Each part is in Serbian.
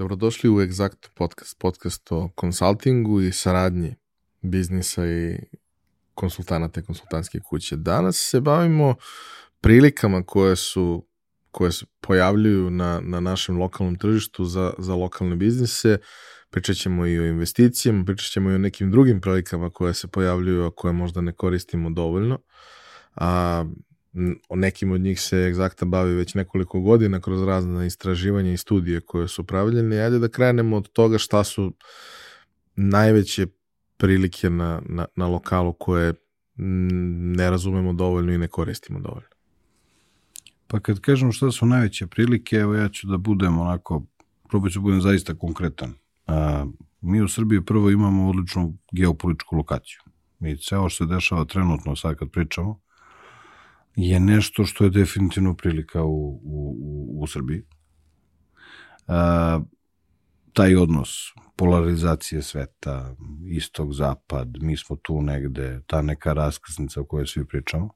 Dobrodošli u Exact podcast, podcast o konsultingu i saradnji biznisa i konsultanata i konsultantske kuće. Danas se bavimo prilikama koje su koje se pojavljuju na, na našem lokalnom tržištu za, za lokalne biznise. Pričat ćemo i o investicijama, pričat ćemo i o nekim drugim prilikama koje se pojavljuju, a koje možda ne koristimo dovoljno. A, o nekim od njih se egzakta bavi već nekoliko godina kroz razne istraživanja i studije koje su pravljene. Ajde da krenemo od toga šta su najveće prilike na, na, na lokalu koje ne razumemo dovoljno i ne koristimo dovoljno. Pa kad kažem šta su najveće prilike, evo ja ću da budem onako, probat ću da budem zaista konkretan. A, mi u Srbiji prvo imamo odličnu geopolitičku lokaciju. Mi ceo što se dešava trenutno sad kad pričamo, je nešto što je definitivno prilika u, u, u, u Srbiji. A, taj odnos polarizacije sveta, istog, zapad, mi smo tu negde, ta neka raskrsnica o kojoj svi pričamo.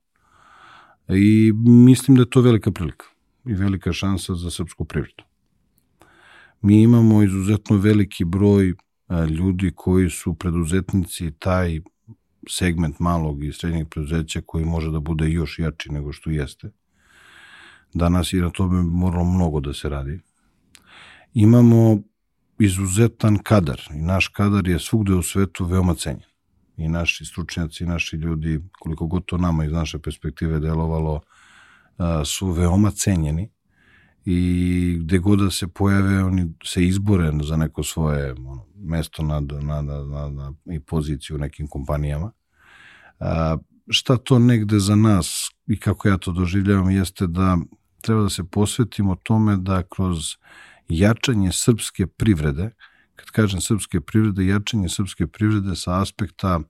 I mislim da je to velika prilika i velika šansa za srpsku privredu. Mi imamo izuzetno veliki broj ljudi koji su preduzetnici, taj segment malog i srednjeg preduzeća koji može da bude još jači nego što jeste. Danas i na tome moralo mnogo da se radi. Imamo izuzetan kadar i naš kadar je svugde u svetu veoma cenjen. I naši stručnjaci, i naši ljudi, koliko god to nama iz naše perspektive delovalo, su veoma cenjeni i gde god da se pojave oni se izbore za neko svoje ono, mesto na, na, na, na, na, i poziciju u nekim kompanijama. A, šta to negde za nas i kako ja to doživljavam jeste da treba da se posvetimo tome da kroz jačanje srpske privrede, kad kažem srpske privrede, jačanje srpske privrede sa aspekta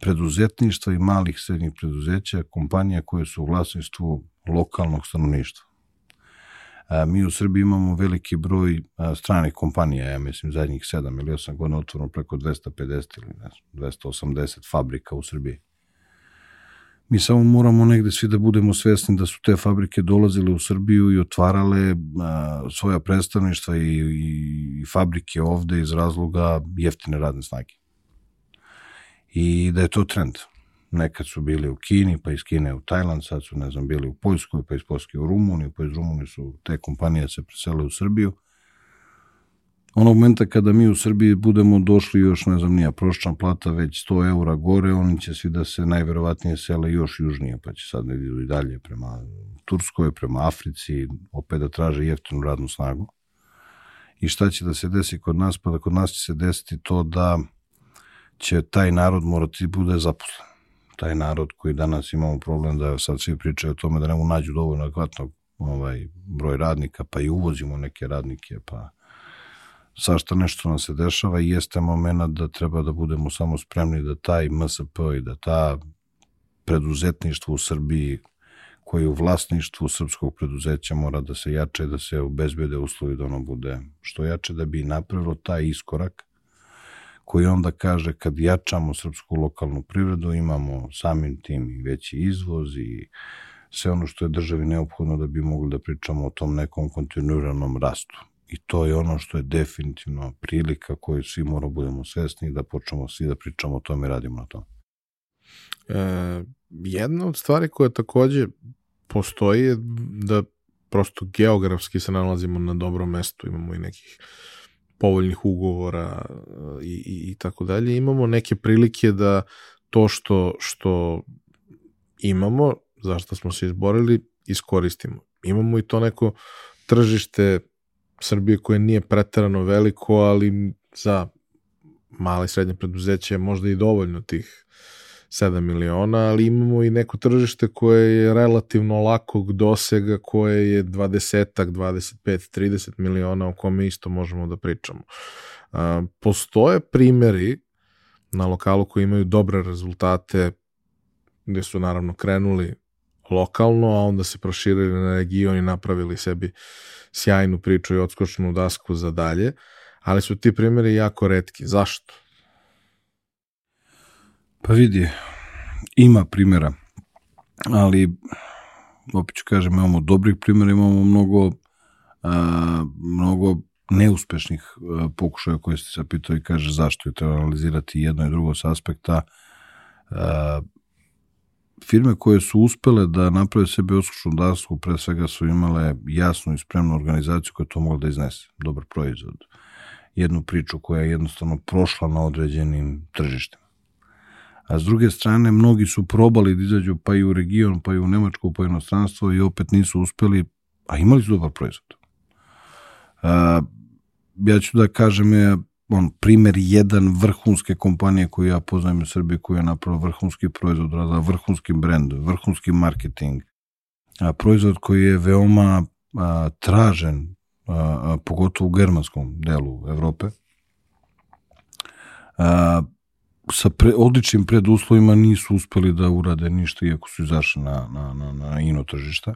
preduzetništva i malih srednjih preduzeća, kompanija koje su u vlasništvu lokalnog stanovništva. Mi u Srbiji imamo veliki broj stranih kompanija, ja mislim zadnjih 7 ili 8 godina otvoreno preko 250 ili ne znam, 280 fabrika u Srbiji. Mi samo moramo negde svi da budemo svesni da su te fabrike dolazile u Srbiju i otvarale a, svoja predstavništva i, i, i fabrike ovde iz razloga jeftine radne snage. I da je to trend. Nekad su bili u Kini, pa iz Kine u Tajland, sad su, ne znam, bili u Poljskoj, pa iz Poljske u Rumuniju, pa iz Rumunije su te kompanije se presele u Srbiju onog momenta kada mi u Srbiji budemo došli još, ne znam, nija proščan plata već 100 eura gore, oni će svi da se najverovatnije sele još južnije, pa će sad ne idu i dalje prema Turskoj, prema Africi, opet da traže jeftinu radnu snagu. I šta će da se desi kod nas? Pa da kod nas će se desiti to da će taj narod morati da bude zaposlen. Taj narod koji danas imamo problem da sad svi pričaju o tome da ne nađu dovoljno adekvatnog ovaj, broj radnika, pa i uvozimo neke radnike, pa svašta nešto nam se dešava i jeste moment da treba da budemo samo spremni da taj MSP i da ta preduzetništvo u Srbiji koji je u vlasništvu srpskog preduzeća mora da se jače, da se obezbede uslovi da ono bude što jače, da bi napravilo taj iskorak koji onda kaže kad jačamo srpsku lokalnu privredu imamo samim tim i veći izvoz i sve ono što je državi neophodno da bi mogli da pričamo o tom nekom kontinuiranom rastu. I to je ono što je definitivno prilika koju svi moramo budemo svesni da počnemo svi da pričamo o tome i radimo na tom. E, jedna od stvari koja takođe postoji je da prosto geografski se nalazimo na dobrom mestu, imamo i nekih povoljnih ugovora e, i, i, i tako dalje. Imamo neke prilike da to što, što imamo, zašto smo se izborili, iskoristimo. Imamo i to neko tržište Srbije koje nije preterano veliko, ali za male i srednje preduzeće je možda i dovoljno tih 7 miliona, ali imamo i neko tržište koje je relativno lakog dosega, koje je 20, 25, 30 miliona o kome isto možemo da pričamo. Postoje primeri na lokalu koji imaju dobre rezultate, gde su naravno krenuli lokalno, a onda se proširili na region i napravili sebi sjajnu priču i odskočnu dasku za dalje, ali su ti primjeri jako redki. Zašto? Pa vidi, ima primjera, ali opet ću kažem, imamo dobrih primjera, imamo mnogo, a, mnogo neuspešnih uh, pokušaja koje ste se pitao i kaže zašto je treba analizirati jedno i drugo s aspekta uh, firme koje su uspele da naprave sebe oskušnu dasku, pre svega su imale jasnu i spremnu organizaciju koja to mogla da iznese, dobar proizvod, jednu priču koja je jednostavno prošla na određenim tržištima. A s druge strane, mnogi su probali da izađu pa i u region, pa i u Nemačku, pa i u inostranstvo i opet nisu uspeli, a imali su dobar proizvod. A, ja ću da kažem je on, primer jedan vrhunske kompanije koju ja poznajem u Srbiji, koja je napravo vrhunski proizvod, rada vrhunski brend, vrhunski marketing, a, proizvod koji je veoma a, tražen, a, a, pogotovo u germanskom delu Evrope. A, sa pre, odličnim preduslovima nisu uspeli da urade ništa, iako su izašli na, na, na, na ino tržišta.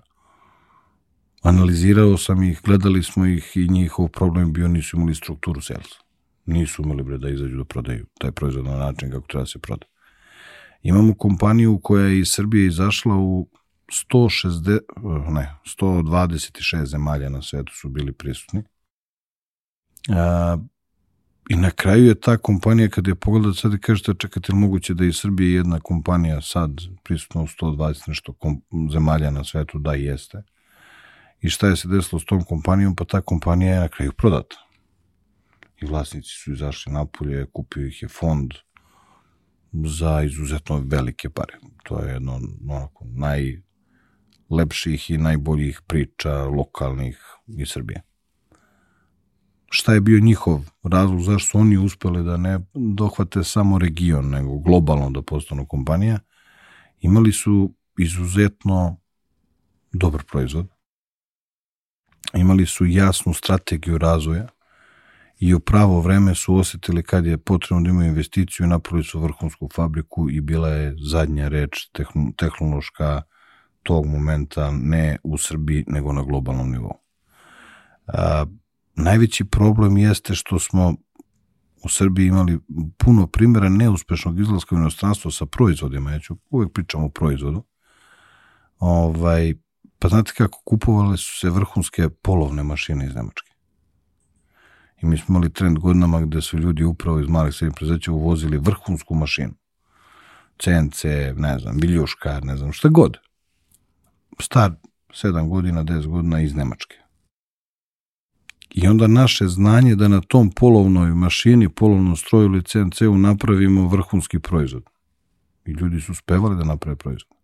Analizirao sam ih, gledali smo ih i njihov problem bio nisu imali strukturu salesa. Nisu umeli bre da izađu da prodaju taj proizvod na način kako treba da se proda. Imamo kompaniju koja je iz Srbije izašla u 160, ne, 126 zemalja na svetu su bili prisutni. A, I na kraju je ta kompanija, kada je pogledala sad i kažete, čekate, li moguće da iz Srbije jedna kompanija sad prisutna u 120 nešto zemalja na svetu, da jeste. I šta je se desilo s tom kompanijom? Pa ta kompanija je na kraju prodata. I vlasnici su izašli napolje, kupio ih je fond za izuzetno velike pare. To je jedno onako najlepših i najboljih priča lokalnih iz Srbije šta je bio njihov razlog, zašto su oni uspeli da ne dohvate samo region, nego globalno da postanu kompanija, imali su izuzetno dobar proizvod, imali su jasnu strategiju razvoja i u pravo vreme su osetili kad je potrebno da imaju investiciju i napravili su vrhunsku fabriku i bila je zadnja reč tehnološka tog momenta ne u Srbiji nego na globalnom nivou. A, Najveći problem jeste što smo u Srbiji imali puno primjera neuspešnog izlaska u inostranstvo sa proizvodima. Ja ću uvek pričam o proizvodu. Ovaj, pa znate kako, kupovale su se vrhunske polovne mašine iz Nemačke. I mi smo imali trend godinama gde su ljudi upravo iz malih srednjih prezeća uvozili vrhunsku mašinu. CNC, ne znam, viljuškar, ne znam, šta god. Star 7 godina, 10 godina iz Nemačke. I onda naše znanje da na tom polovnoj mašini, polovnom stroju ili CNC-u napravimo vrhunski proizvod. I ljudi su spevali da naprave proizvod.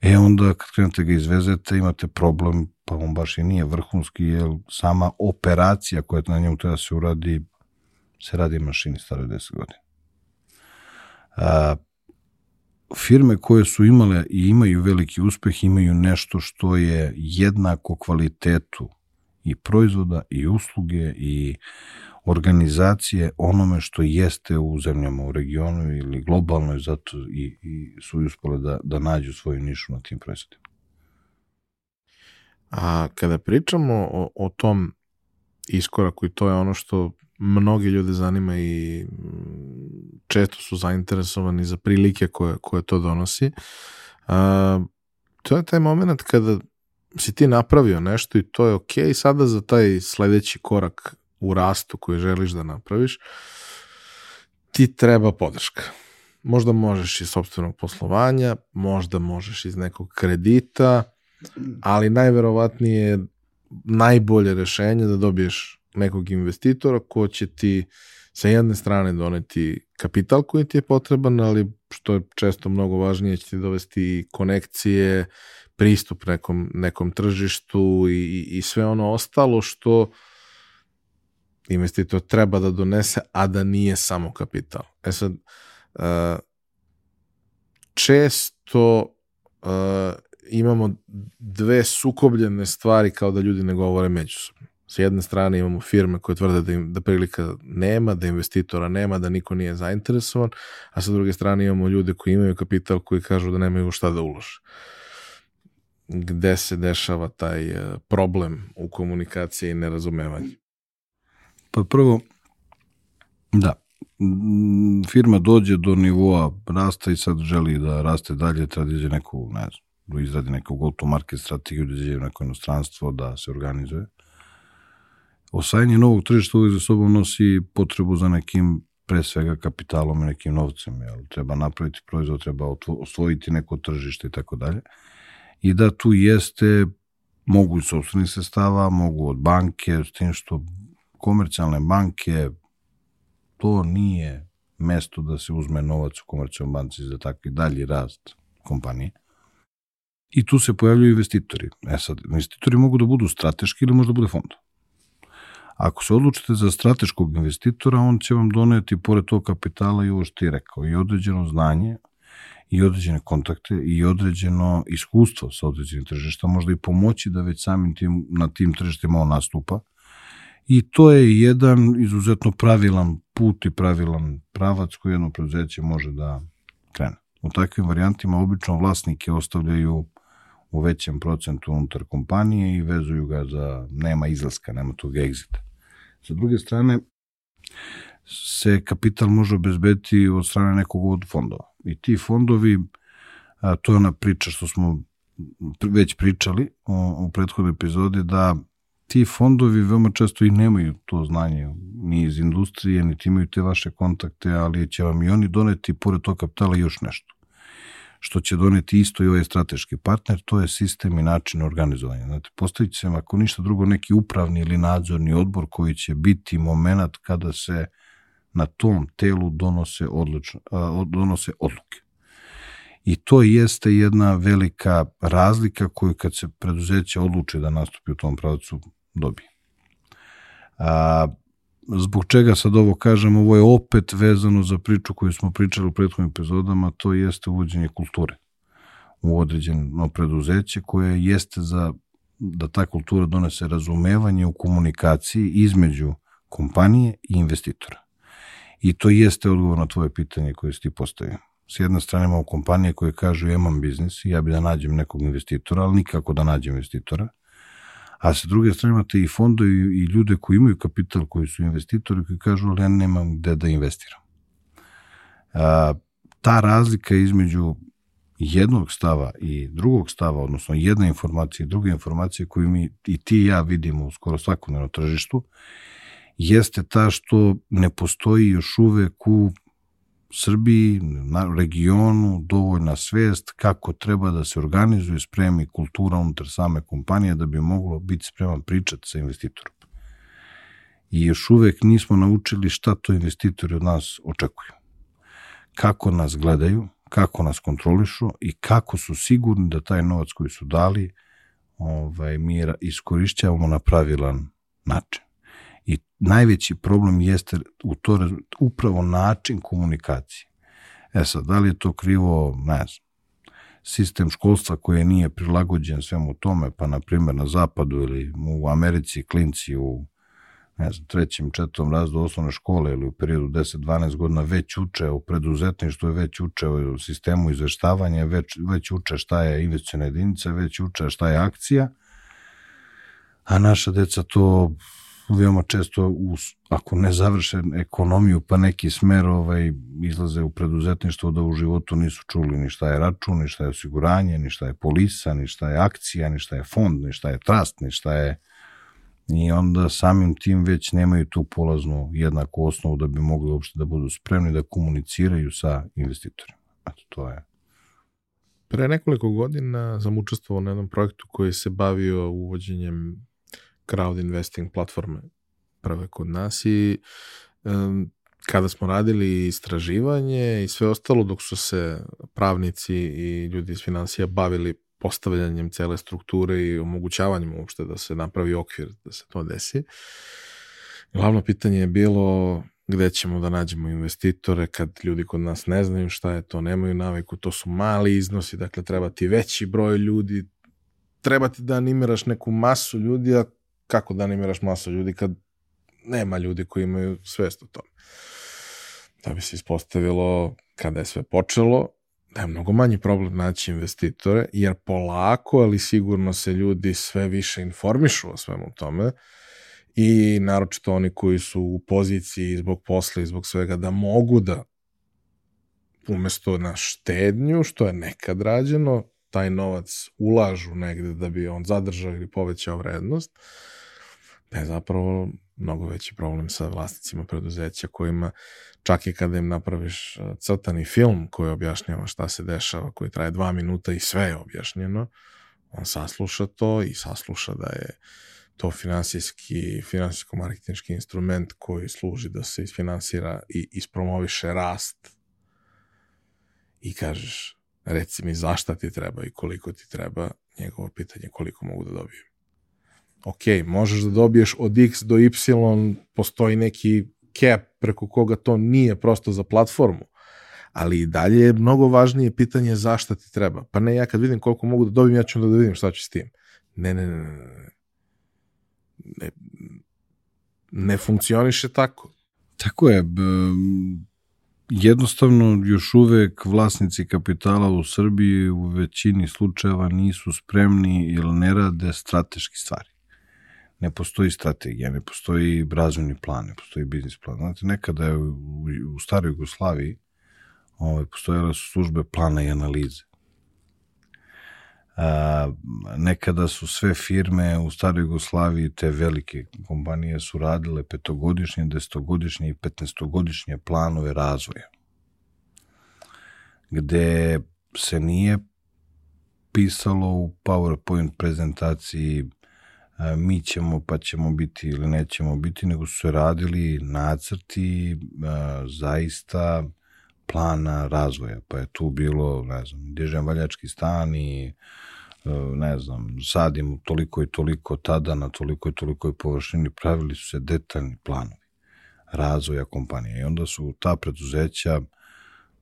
E onda kad krenete ga izvezete imate problem, pa on baš i nije vrhunski, jer sama operacija koja na njemu treba da se uradi, se radi mašini stare 10 godina. A, firme koje su imale i imaju veliki uspeh imaju nešto što je jednako kvalitetu i proizvoda i usluge i organizacije onome što jeste u zemljama u regionu ili globalno i zato i, i su uspole da, da nađu svoju nišu na tim proizvodima. A kada pričamo o, o tom iskoraku i to je ono što mnogi ljude zanima i često su zainteresovani za prilike koje, koje to donosi, a, to je taj moment kada si ti napravio nešto i to je ok, sada za taj sledeći korak u rastu koji želiš da napraviš, ti treba podrška. Možda možeš iz sobstvenog poslovanja, možda možeš iz nekog kredita, ali najverovatnije je najbolje rešenje da dobiješ nekog investitora ko će ti sa jedne strane doneti kapital koji ti je potreban, ali što je često mnogo važnije će ti dovesti konekcije, pristup nekom, nekom tržištu i, i sve ono ostalo što investitor treba da donese, a da nije samo kapital. E sad, uh, često uh, imamo dve sukobljene stvari kao da ljudi ne govore međusobno. S jedne strane imamo firme koje tvrde da, im, da prilika nema, da investitora nema, da niko nije zainteresovan, a sa druge strane imamo ljude koji imaju kapital koji kažu da nemaju šta da ulože. Gde se dešava taj e, problem u komunikaciji i nerazumevanju? Pa prvo, da, firma dođe do nivoa rasta i sad želi da raste dalje, treba da iđe neku, ne znam, da izradi neku go-to market strategiju, da iđe neko inostranstvo, da se organizuje osvajanje novog tržišta uvijek za sobom nosi potrebu za nekim pre svega kapitalom i nekim novcem, jel? treba napraviti proizvod, treba osvojiti neko tržište i tako dalje. I da tu jeste, mogu iz sobstvenih sestava, mogu od banke, s tim što komercijalne banke, to nije mesto da se uzme novac u komercijalnoj banci za takvi dalji rast kompanije. I tu se pojavljaju investitori. E sad, investitori mogu da budu strateški ili možda bude fond. Ako se odlučite za strateškog investitora, on će vam doneti, pored tog kapitala, i ovo što ti rekao, i određeno znanje, i određene kontakte, i određeno iskustvo sa određenim tržišta, možda i pomoći da već samim tim, na tim tržištima on nastupa. I to je jedan izuzetno pravilan put i pravilan pravac koji jedno preduzeće može da krene. U takvim varijantima obično vlasnike ostavljaju u većem procentu unutar kompanije i vezuju ga za nema izlaska, nema tog exita. Sa druge strane, se kapital može obezbediti od strane nekog od fondova. I ti fondovi, a, to je ona priča što smo već pričali u, u prethodnoj epizodi, da ti fondovi veoma često i nemaju to znanje ni iz industrije, niti imaju te vaše kontakte, ali će vam i oni doneti pored tog kapitala još nešto što će doneti isto i ovaj strateški partner, to je sistem i način organizovanja. Znate, postavit se, ako ništa drugo, neki upravni ili nadzorni odbor koji će biti moment kada se na tom telu donose, odlučno, donose odluke. I to jeste jedna velika razlika koju kad se preduzeće odluče da nastupi u tom pravcu dobije. A, Zbog čega sad ovo kažem, ovo je opet vezano za priču koju smo pričali u prethodnim epizodama, to jeste uvođenje kulture u određeno preduzeće koje jeste za da ta kultura donese razumevanje u komunikaciji između kompanije i investitora. I to jeste odgovor na tvoje pitanje koje si ti postavio. S jedne strane imamo kompanije koje kažu imam biznis i ja bi da nađem nekog investitora, ali nikako da nađem investitora a sa druge strane imate i fondovi i ljude koji imaju kapital, koji su investitori, koji kažu, ali ja nemam gde da investiram. A, ta razlika između jednog stava i drugog stava, odnosno jedna informacija i druga informacija koju mi i ti i ja vidimo u skoro svakodnevnom tržištu, jeste ta što ne postoji još uvek u Srbiji, na regionu, dovoljna svest kako treba da se organizuje, spremi kultura unutar same kompanije da bi moglo biti spreman pričati sa investitorom. I još uvek nismo naučili šta to investitori od nas očekuju. Kako nas gledaju, kako nas kontrolišu i kako su sigurni da taj novac koji su dali ovaj, mi iskorišćavamo na pravilan način. I najveći problem jeste u to upravo način komunikacije. E sad, da li je to krivo, ne znam, sistem školstva koji nije prilagođen svemu tome, pa na primjer na zapadu ili u Americi klinci u ne znam, trećem, četvrtom razdu osnovne škole ili u periodu 10-12 godina već uče u preduzetništvu, već uče u sistemu izveštavanja, već, već uče šta je investiciona jedinica, već uče šta je akcija, a naša deca to veoma često, u, ako ne završe ekonomiju pa neki smer, ovaj, izlaze u preduzetništvo da u životu nisu čuli ni šta je račun, ni šta je osiguranje, ni šta je polisa, ni šta je akcija, ni šta je fond, ni šta je trust, ni šta je i onda samim tim već nemaju tu polaznu jednaku osnovu da bi mogli uopšte da budu spremni da komuniciraju sa investitorima. Eto, to je. Pre nekoliko godina sam učestvovao na jednom projektu koji se bavio uvođenjem crowd investing platforme prve kod nas i um, kada smo radili istraživanje i sve ostalo dok su se pravnici i ljudi iz financija bavili postavljanjem cele strukture i omogućavanjem uopšte da se napravi okvir da se to desi. Glavno pitanje je bilo gde ćemo da nađemo investitore kad ljudi kod nas ne znaju šta je to, nemaju naviku, to su mali iznosi, dakle treba ti veći broj ljudi, treba ti da animiraš neku masu ljudi, a kako da animiraš masu ljudi kad nema ljudi koji imaju svest o tome. Da bi se ispostavilo kada je sve počelo, da je mnogo manji problem naći investitore, jer polako, ali sigurno se ljudi sve više informišu o svemu tome i naročito oni koji su u poziciji zbog posla i zbog svega da mogu da umesto na štednju, što je nekad rađeno, taj novac ulažu negde da bi on zadržao ili povećao vrednost, da je zapravo mnogo veći problem sa vlasnicima preduzeća kojima čak i kada im napraviš uh, crtani film koji objašnjava šta se dešava, koji traje dva minuta i sve je objašnjeno, on sasluša to i sasluša da je to finansijski, finansijsko-marketinjski instrument koji služi da se isfinansira i ispromoviše rast. I kažeš, reci mi zašta ti treba i koliko ti treba, njegovo pitanje koliko mogu da dobijem. Ok, možeš da dobiješ od x do y, postoji neki cap preko koga to nije prosto za platformu, ali i dalje je mnogo važnije pitanje zašta ti treba. Pa ne, ja kad vidim koliko mogu da dobijem, ja ću onda da vidim šta ću s tim. Ne, ne, ne, ne. Ne, ne funkcioniše tako. Tako je. Jednostavno, još uvek vlasnici kapitala u Srbiji u većini slučajeva nisu spremni ili ne rade strateški stvari. Ne postoji strategija, ne postoji razvojni plan, ne postoji biznis plan. Znate, nekada je u, u staroj Jugoslaviji ovaj, postojale su službe plana i analize. A, nekada su sve firme u staroj Jugoslaviji, te velike kompanije su radile petogodišnje, desetogodišnje i petnestogodišnje planove razvoja. Gde se nije pisalo u PowerPoint prezentaciji a, mi ćemo pa ćemo biti ili nećemo biti, nego su se radili nacrti a, zaista plana razvoja, pa je tu bilo, ne znam, dižem valjački stan i e, ne znam, sadim toliko i toliko tada na toliko i toliko površini, pravili su se detaljni planovi razvoja kompanije i onda su ta preduzeća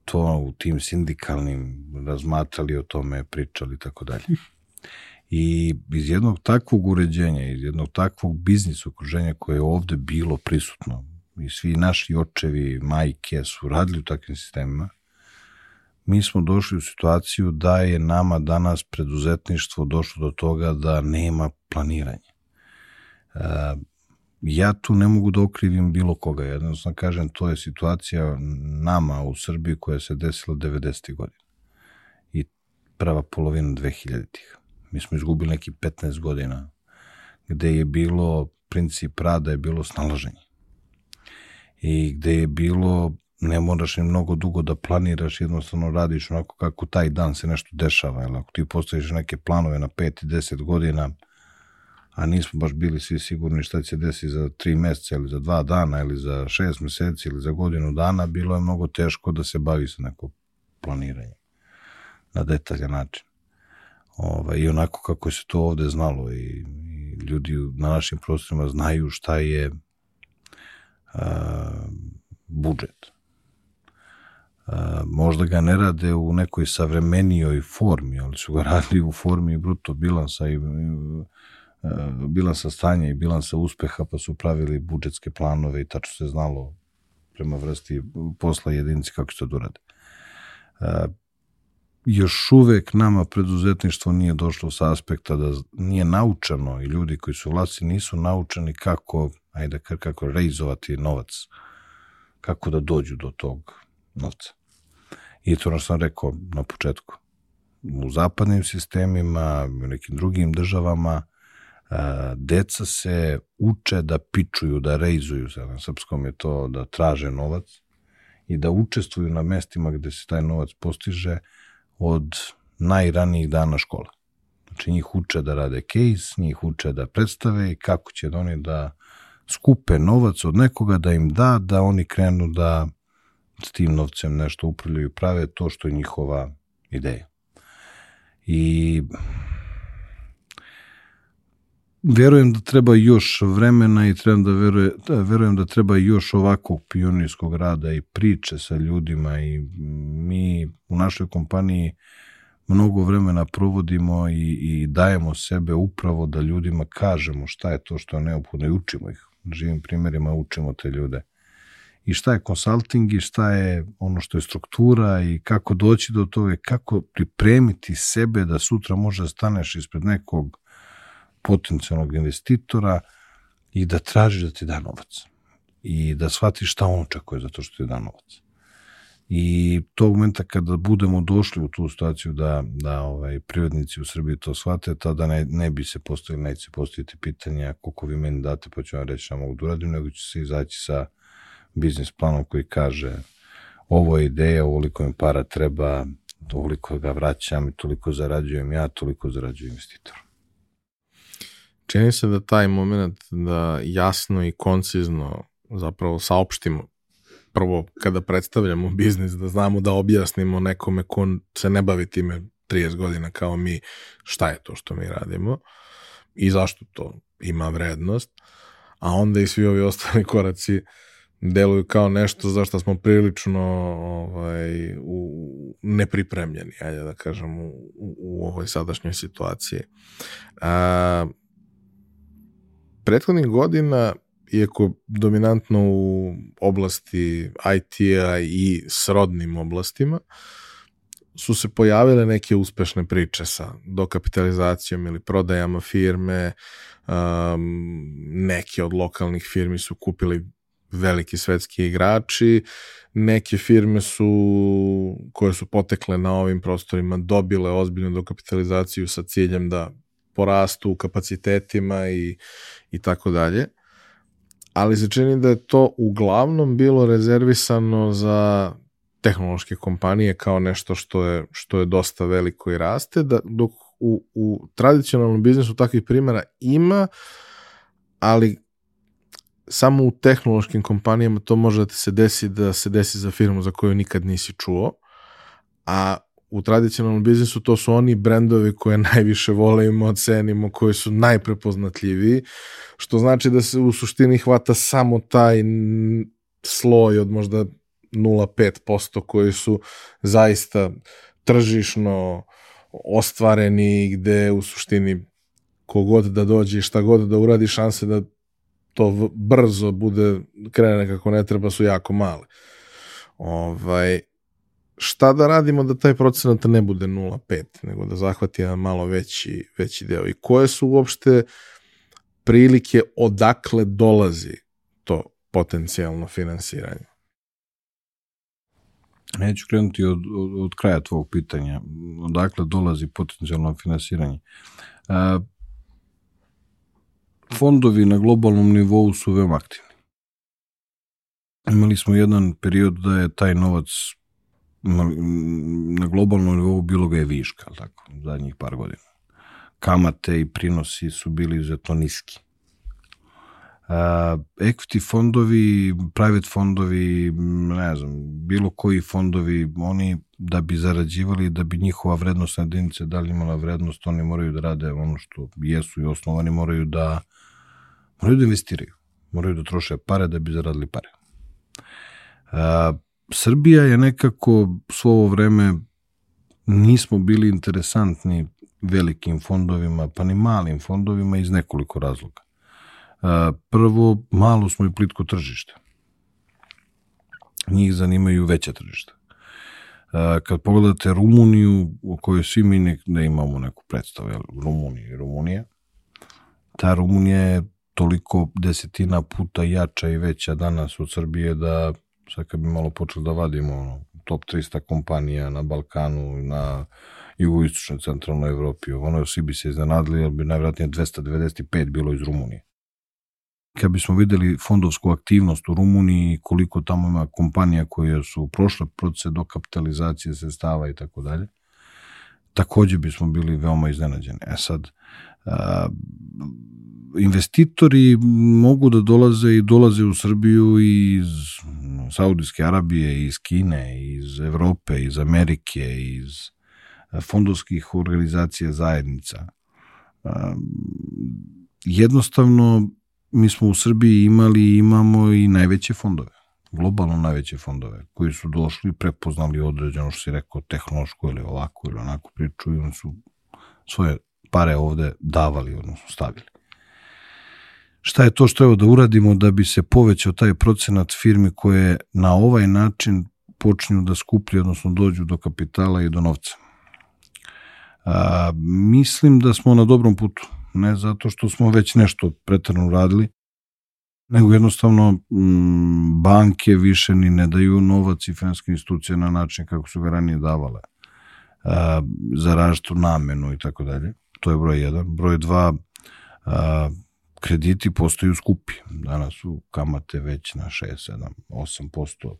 to u tim sindikalnim razmatrali o tome, pričali i tako dalje. I iz jednog takvog uređenja, iz jednog takvog biznis okruženja koje je ovde bilo prisutno, i svi naši očevi, majke su radili u takvim sistemima, mi smo došli u situaciju da je nama danas preduzetništvo došlo do toga da nema planiranja. E, ja tu ne mogu da okrivim bilo koga, jednostavno kažem, to je situacija nama u Srbiji koja se desila 90. godina i prva polovina 2000-ih. Mi smo izgubili neki 15 godina gde je bilo princip rada je bilo snalaženje i gde je bilo ne moraš ni mnogo dugo da planiraš, jednostavno radiš onako kako taj dan se nešto dešava, jel? ako ti postaviš neke planove na 5 i 10 godina, a nismo baš bili svi sigurni šta će desiti za 3 meseca ili za 2 dana ili za 6 meseci ili za godinu dana, bilo je mnogo teško da se bavi sa neko planiranje na detaljan način. Ovaj, I onako kako se to ovde znalo i, i ljudi na našim prostorima znaju šta je budžet. Možda ga ne rade u nekoj savremenijoj formi, ali su ga radili u formi bruto bilansa i bilansa stanja i bilansa uspeha, pa su pravili budžetske planove i tačno se znalo prema vrsti posla jedinici kako se to urade. Još uvek nama preduzetništvo nije došlo sa aspekta da nije naučeno i ljudi koji su vlasti nisu naučeni kako ajde kako reizovati novac, kako da dođu do tog novca. I to ono sam rekao na početku. U zapadnim sistemima, u nekim drugim državama, deca se uče da pičuju, da reizuju, sad na srpskom je to da traže novac i da učestvuju na mestima gde se taj novac postiže od najranijih dana škola. Znači njih uče da rade case, njih uče da predstave i kako će oni da skupe novac od nekoga da im da, da oni krenu da s tim novcem nešto upravljaju, prave to što je njihova ideja. I verujem da treba još vremena i trebam da, veruje, da verujem da treba još ovakvog pionirskog rada i priče sa ljudima i mi u našoj kompaniji mnogo vremena provodimo i, i dajemo sebe upravo da ljudima kažemo šta je to što je neophodno i učimo ih živim primjerima učimo te ljude. I šta je konsulting i šta je ono što je struktura i kako doći do toga kako pripremiti sebe da sutra može da staneš ispred nekog potencijalnog investitora i da tražiš da ti da novac. I da shvatiš šta on očekuje zato što ti da novac. I tog momenta kada budemo došli u tu situaciju da, da ovaj, privrednici u Srbiji to shvate, tada ne, ne bi se postavili, neće se postaviti pitanja koliko vi meni date, pa ću vam reći šta mogu da uradim, nego će se izaći sa biznis planom koji kaže ovo je ideja, ovoliko mi para treba, toliko ga vraćam i toliko zarađujem ja, toliko zarađuje investitor. Čini se da taj moment da jasno i koncizno zapravo saopštimo prvo kada predstavljamo biznis da znamo da objasnimo nekome ko se ne bavi time 30 godina kao mi šta je to što mi radimo i zašto to ima vrednost, a onda i svi ovi ostali koraci deluju kao nešto za što smo prilično ovaj, u, nepripremljeni, ajde da kažem, u, u ovoj sadašnjoj situaciji. A, prethodnih godina iako dominantno u oblasti IT-a i srodnim oblastima, su se pojavile neke uspešne priče sa dokapitalizacijom ili prodajama firme, um, neke od lokalnih firmi su kupili veliki svetski igrači, neke firme su, koje su potekle na ovim prostorima, dobile ozbiljnu dokapitalizaciju sa ciljem da porastu u kapacitetima i, i tako dalje ali se čini da je to uglavnom bilo rezervisano za tehnološke kompanije kao nešto što je, što je dosta veliko i raste, da, dok u, u tradicionalnom biznisu takvih primjera ima, ali samo u tehnološkim kompanijama to može da ti se desi da se desi za firmu za koju nikad nisi čuo, a u tradicionalnom biznisu to su oni brendovi koje najviše volimo, cenimo, koji su najprepoznatljiviji, što znači da se u suštini hvata samo taj sloj od možda 0,5% koji su zaista tržišno ostvareni gde u suštini kogod da dođe i šta god da uradi šanse da to brzo bude krene kako ne treba su jako male. Ovaj, šta da radimo da taj procenat ne bude 0,5, nego da zahvati jedan malo veći, veći deo. I koje su uopšte prilike odakle dolazi to potencijalno finansiranje? Neću krenuti od, od, od kraja tvojeg pitanja. Odakle dolazi potencijalno finansiranje? A, fondovi na globalnom nivou su veoma aktivni. Imali smo jedan period da je taj novac na globalnom nivou bilo ga je viška, tako, zadnjih par godina. Kamate i prinosi su bili izuzetno niski. Uh, equity fondovi, private fondovi, ne znam, bilo koji fondovi, oni da bi zarađivali, da bi njihova vrednost na jedinice da li imala vrednost, oni moraju da rade ono što jesu i osnovani, moraju da moraju da investiraju, moraju da troše pare da bi zaradili pare. Uh, Srbija je nekako svo ovo vreme nismo bili interesantni velikim fondovima, pa ni malim fondovima iz nekoliko razloga. Prvo, malo smo i plitko tržište. Njih zanimaju veća tržišta. Kad pogledate Rumuniju, u kojoj svi mi nek, da imamo neku predstavu, Rumunija i Rumunija, ta Rumunija je toliko desetina puta jača i veća danas od Srbije da sad kad bi malo počeli da vadimo top 300 kompanija na Balkanu, na jugoistočnoj centralnoj Evropi, ono svi bi se iznenadili, jer bi najvratnije 295 bilo iz Rumunije. Kad bismo videli fondovsku aktivnost u Rumuniji, koliko tamo ima kompanija koje su prošle procese do kapitalizacije sredstava i tako dalje, takođe bismo bili veoma iznenađeni. E sad, a, investitori mogu da dolaze i dolaze u Srbiju iz Saudijske Arabije, iz Kine, iz Evrope, iz Amerike, iz fondovskih organizacija zajednica. Jednostavno, mi smo u Srbiji imali i imamo i najveće fondove, globalno najveće fondove, koji su došli, prepoznali određeno što si rekao, tehnološko ili ovako ili onako priču i oni su svoje pare ovde davali, odnosno stavili. Šta je to što evo da uradimo da bi se povećao taj procenat firmi koje na ovaj način počinju da skuplju, odnosno dođu do kapitala i do novca? A, mislim da smo na dobrom putu, ne zato što smo već nešto pretrano radili, nego jednostavno m, banke više ni ne daju novac i finanske institucije na način kako su ga ranije davale a, za različitu namenu i tako dalje. To je broj jedan. Broj dva, a, krediti postaju skupi. Danas su kamate već na 6, 7, 8%.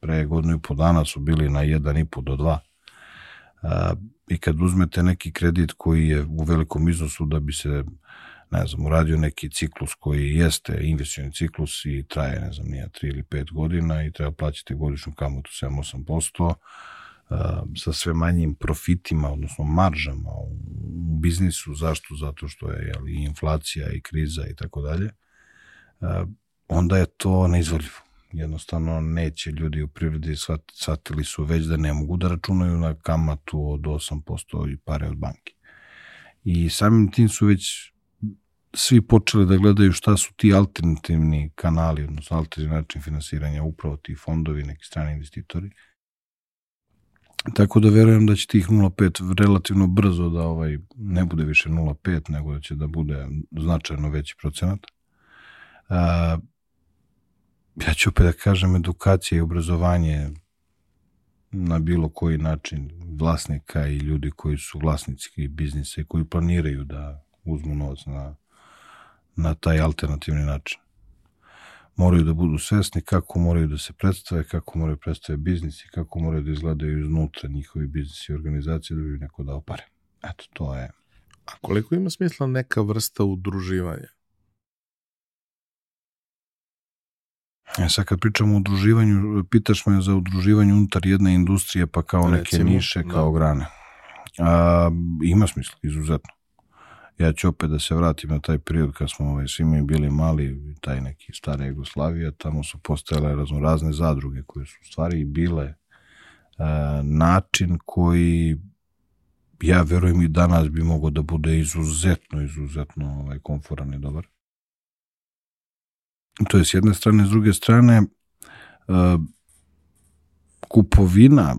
Pre godinu i po dana su bili na 1,5 do 2. A, I kad uzmete neki kredit koji je u velikom iznosu da bi se ne znam, uradio neki ciklus koji jeste investicioni ciklus i traje, ne znam, nije 3 ili 5 godina i treba plaćati godišnju kamatu 7-8%, sa sve manjim profitima, odnosno maržama u biznisu, zašto? Zato što je jeli, inflacija i kriza i tako dalje, onda je to neizvodljivo. Jednostavno neće ljudi u privredi shvatili su već da ne mogu da računaju na kamatu od 8% i pare od banke. I samim tim su već svi počeli da gledaju šta su ti alternativni kanali, odnosno alternativni način finansiranja, upravo ti fondovi, neki strani investitori. Tako da verujem da će tih 0,5 relativno brzo da ovaj ne bude više 0,5, nego da će da bude značajno veći procenat. A, ja ću opet da kažem, edukacija i obrazovanje na bilo koji način vlasnika i ljudi koji su vlasnici biznisa i koji planiraju da uzmu novac na na taj alternativni način. Moraju da budu svesni kako moraju da se predstave, kako moraju predstave biznis i kako moraju da izgledaju iznutra njihovi biznis i organizacije da bi neko dao pare. Eto, to je... A koliko ima smisla neka vrsta udruživanja? E sad kad pričamo o udruživanju, pitaš me za udruživanje unutar jedne industrije, pa kao neke Recimo, niše, kao da. grane. A, ima smisla, izuzetno ja ću opet da se vratim na taj period kad smo ovaj, svi mi bili mali, taj neki stara Jugoslavija, tamo su postojale razno razne zadruge koje su stvari bile e, način koji ja verujem i danas bi mogao da bude izuzetno, izuzetno ovaj, konforan i dobar. To je s jedne strane, s druge strane, uh, kupovina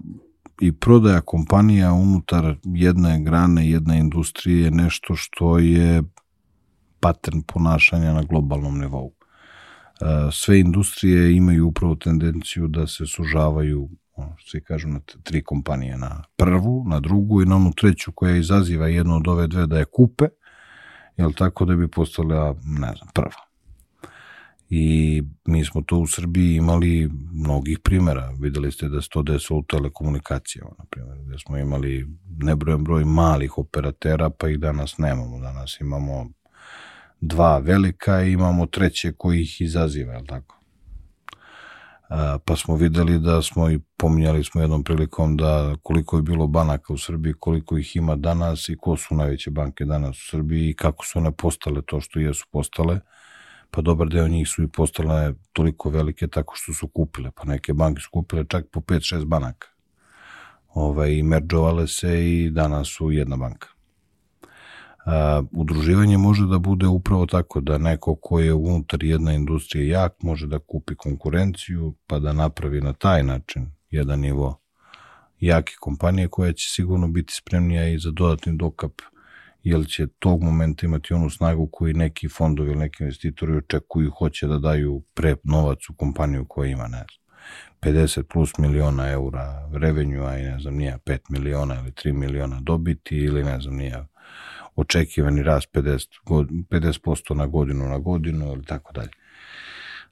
i prodaja kompanija unutar jedne grane, jedne industrije je nešto što je pattern ponašanja na globalnom nivou. E, sve industrije imaju upravo tendenciju da se sužavaju svi kažu na tri kompanije, na prvu, na drugu i na onu treću koja izaziva jednu od ove dve da je kupe, jel tako da bi postala, ne znam, prva i mi smo to u Srbiji imali mnogih primera. Videli ste da se to desilo u telekomunikacijama, na primjer, gde smo imali nebrojen broj malih operatera, pa ih danas nemamo. Danas imamo dva velika i imamo treće koji ih izaziva, je tako? A, pa smo videli da smo i pominjali smo jednom prilikom da koliko je bilo banaka u Srbiji, koliko ih ima danas i ko su najveće banke danas u Srbiji i kako su one postale to što jesu postale pa dobar deo njih su i postale toliko velike tako što su kupile, pa neke banke su kupile čak po 5-6 banaka. Ovaj, I meržovale se i danas su jedna banka. A, udruživanje može da bude upravo tako da neko ko je unutar jedne industrije jak može da kupi konkurenciju pa da napravi na taj način jedan nivo jake kompanije koja će sigurno biti spremnija i za dodatni dokap uh, jer će tog momenta imati onu snagu koji neki fondovi ili neki investitori očekuju, hoće da daju pre novac u kompaniju koja ima, ne znam, 50 plus miliona eura revenju, a i ne znam, nije 5 miliona ili 3 miliona dobiti ili ne znam, nije očekivani rast 50, 50% na godinu na godinu ili tako dalje.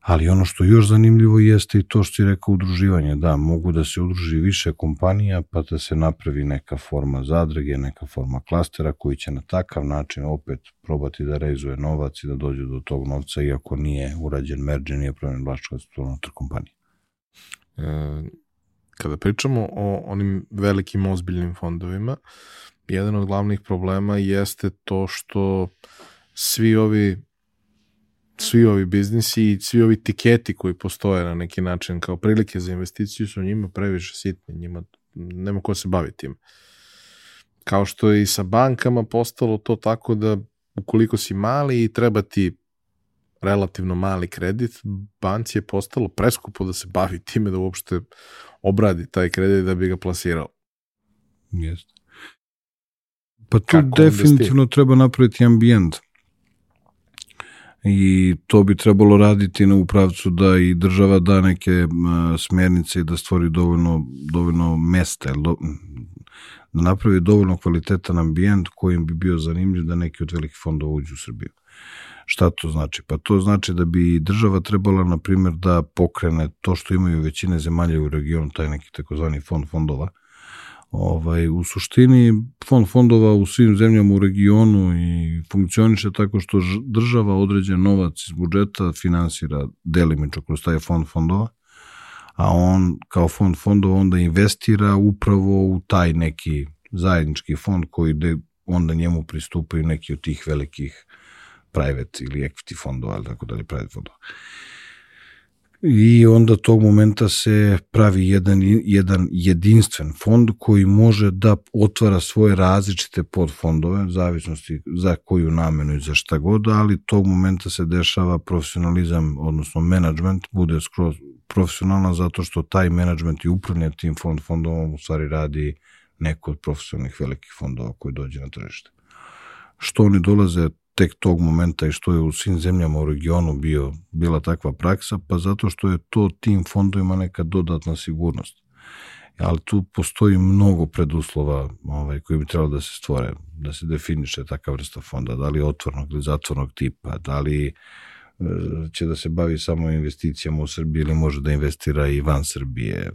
Ali ono što još zanimljivo jeste i to što je rekao udruživanje. Da, mogu da se udruži više kompanija pa da se napravi neka forma zadrge, neka forma klastera koji će na takav način opet probati da reizuje novac i da dođe do tog novca iako nije urađen merge, nije promen vlasništvo unutar kompanije. E, kada pričamo o onim velikim ozbiljnim fondovima, jedan od glavnih problema jeste to što svi ovi svi ovi biznisi i svi ovi tiketi koji postoje na neki način kao prilike za investiciju su njima previše sitni, njima nema ko se bavi tim. Kao što je i sa bankama postalo to tako da ukoliko si mali i treba ti relativno mali kredit, banci je postalo preskupo da se bavi time da uopšte obradi taj kredit da bi ga plasirao. Jeste. Pa tu Kako definitivno treba napraviti ambijent i to bi trebalo raditi na upravcu da i država da neke a, smernice i da stvori dovoljno, dovoljno mesta, do, da napravi dovoljno kvalitetan ambijent kojim bi bio zanimljiv da neki od velikih fondova uđu u Srbiju. Šta to znači? Pa to znači da bi država trebala, na primjer, da pokrene to što imaju većine zemalja u regionu, taj neki takozvani fond fondova. Ovaj, u suštini, fond fondova u svim zemljama u regionu i funkcioniše tako što država određen novac iz budžeta finansira delimično kroz taj fond fondova, a on kao fond fondova onda investira upravo u taj neki zajednički fond koji de, onda njemu pristupaju neki od tih velikih private ili equity fondova, ali tako dalje, private fondova. I onda tog momenta se pravi jedan, jedan jedinstven fond koji može da otvara svoje različite podfondove, zavisnosti za koju namenu i za šta god, ali tog momenta se dešava profesionalizam, odnosno management, bude skroz profesionalan zato što taj management i upravljanje tim fond fondovom u stvari radi neko od profesionalnih velikih fondova koji dođe na tržište. Što oni dolaze tek tog momenta i što je u svim zemljama u regionu bio, bila takva praksa, pa zato što je to tim fondovima neka dodatna sigurnost. Ali tu postoji mnogo preduslova ovaj, koji bi trebalo da se stvore, da se definiše takva vrsta fonda, da li otvornog ili zatvornog tipa, da li e, će da se bavi samo investicijama u Srbiji ili može da investira i van Srbije.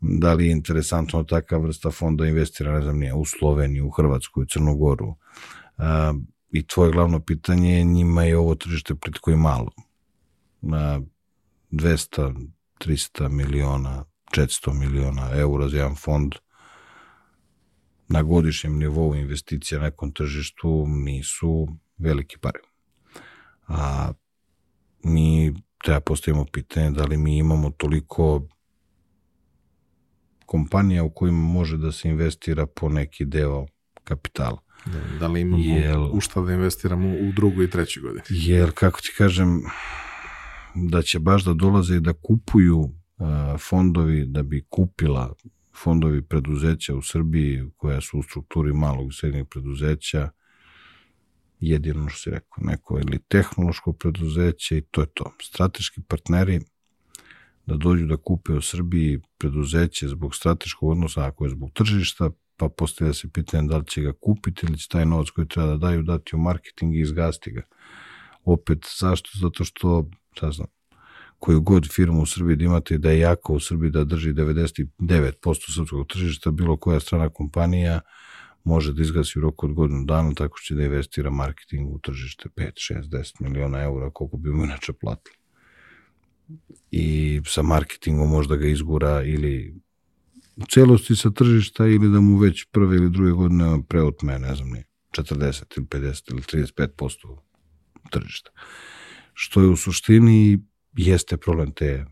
Da li je interesantno takva vrsta fonda investira, ne znam nije, u Sloveniju, u Hrvatsku, u Crnogoru i tvoje glavno pitanje je njima je ovo tržište plitko i malo. Na 200, 300 miliona, 400 miliona eura za jedan fond na godišnjem nivou investicija na nekom tržištu nisu veliki pare. A mi treba postavimo pitanje da li mi imamo toliko kompanija u kojima može da se investira po neki deo kapitala. Da, li imamo jel, u šta da investiramo u drugu i treću godini? Jer, kako ti kažem, da će baš da dolaze i da kupuju uh, fondovi, da bi kupila fondovi preduzeća u Srbiji koja su u strukturi malog i srednjeg preduzeća, jedino što si rekao, neko ili tehnološko preduzeće i to je to. Strateški partneri da dođu da kupe u Srbiji preduzeće zbog strateškog odnosa, ako je zbog tržišta, pa postavlja se pitanje da li će ga kupiti ili će taj novac koji treba da daju dati u marketing i izgasti ga. Opet, zašto? Zato što, šta znam, koju god firmu u Srbiji da imate da je jako u Srbiji da drži 99% srpskog tržišta, bilo koja strana kompanija može da izgasi u roku od godinu dana tako što će da investira marketing u tržište 5, 6, 10 miliona eura, koliko bi mu inače platili. I sa marketingom možda ga izgura ili u celosti sa tržišta ili da mu već prve ili druge godine preotme, ne znam, 40 ili 50 ili 35% tržišta. Što je u suštini jeste problem te,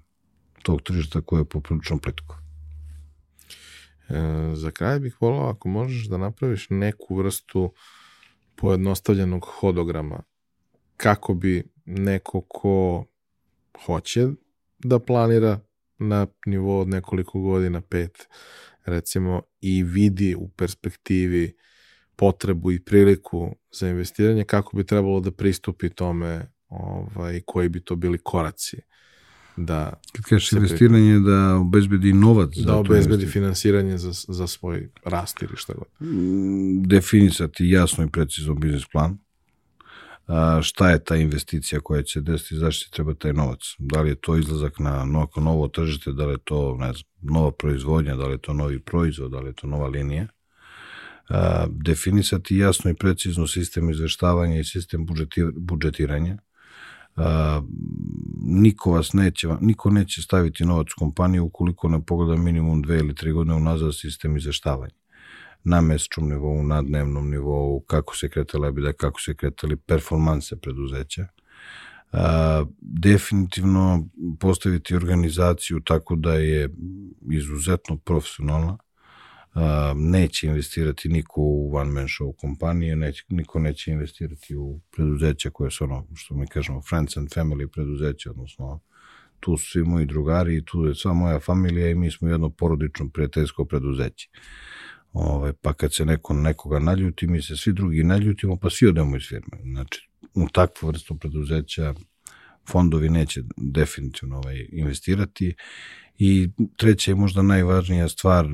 tog tržišta koje je poprilično plitko. E, za kraj bih volao ako možeš da napraviš neku vrstu pojednostavljenog hodograma kako bi neko ko hoće da planira na nivou od nekoliko godina, pet, recimo, i vidi u perspektivi potrebu i priliku za investiranje, kako bi trebalo da pristupi tome ovaj, koji bi to bili koraci da Kad kažeš investiranje da obezbedi novac da obezbedi finansiranje za, za svoj rast ili šta god. Mm, definisati jasno i precizno biznis plan šta je ta investicija koja će desiti, zašto treba taj novac. Da li je to izlazak na novo, novo tržište, da li je to ne znam, nova proizvodnja, da li je to novi proizvod, da li je to nova linija. A, definisati jasno i precizno sistem izveštavanja i sistem budžetiranja. A, niko vas neće, niko neće staviti novac u kompaniju ukoliko ne pogleda minimum dve ili tri godine unazad sistem izveštavanja na mesečnom nivou, na dnevnom nivou, kako se kretala EBITDA, kako se kretali performanse preduzeća. A, definitivno postaviti organizaciju tako da je izuzetno profesionalna, a, neće investirati niko u one man show kompanije, neće, niko neće investirati u preduzeća koje su ono, što mi kažemo, friends and family preduzeća, odnosno tu su svi moji drugari i tu je sva moja familija i mi smo jedno porodično prijateljsko preduzeće. Ovaj, pa kad se neko nekoga naljuti, mi se svi drugi naljutimo, pa svi odemo iz firme. Znači, u takvu vrstu preduzeća fondovi neće definitivno ovaj, investirati. I treća je možda najvažnija stvar,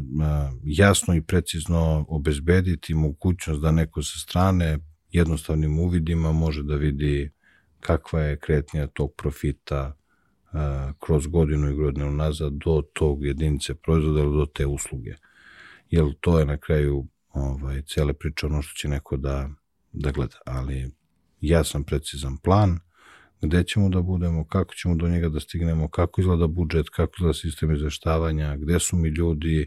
jasno i precizno obezbediti mogućnost da neko sa strane jednostavnim uvidima može da vidi kakva je kretnja tog profita kroz godinu i godinu nazad do tog jedinice proizvoda ili do te usluge. Jer to je na kraju ovaj, cele priče ono što će neko da, da gleda. Ali jasan, precizan plan, gde ćemo da budemo, kako ćemo do njega da stignemo, kako izgleda budžet, kako izgleda sistem izveštavanja, gde su mi ljudi,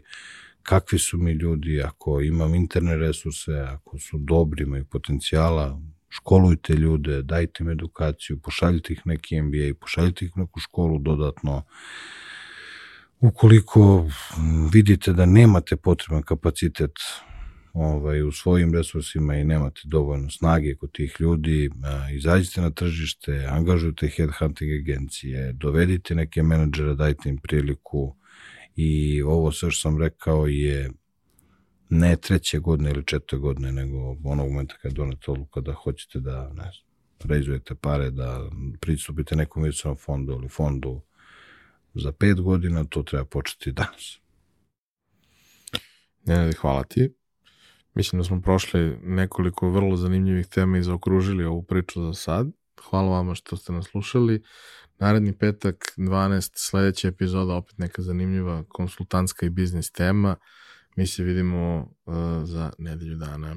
kakvi su mi ljudi, ako imam interne resurse, ako su dobri, imaju potencijala, školujte ljude, dajte im edukaciju, pošaljite ih neki MBA, pošaljite ih u neku školu dodatno. Ukoliko vidite da nemate potreban kapacitet ovaj, u svojim resursima i nemate dovoljno snage kod tih ljudi, izađite na tržište, angažujte headhunting agencije, dovedite neke menadžere, dajte im priliku. I ovo sve što sam rekao je ne treće godine ili četvrte godine, nego onog momenta kada donete odluka da hoćete da, ne znam, reizujete pare, da pristupite nekom investicionom fondu ili fondu za pet godina, to treba početi danas. Ne, hvala ti. Mislim da smo prošli nekoliko vrlo zanimljivih tema i zaokružili ovu priču za sad. Hvala vama što ste nas slušali. Naredni petak, 12, sledeća epizoda, opet neka zanimljiva konsultantska i biznis tema. Mi se vidimo uh, za nedelju dana.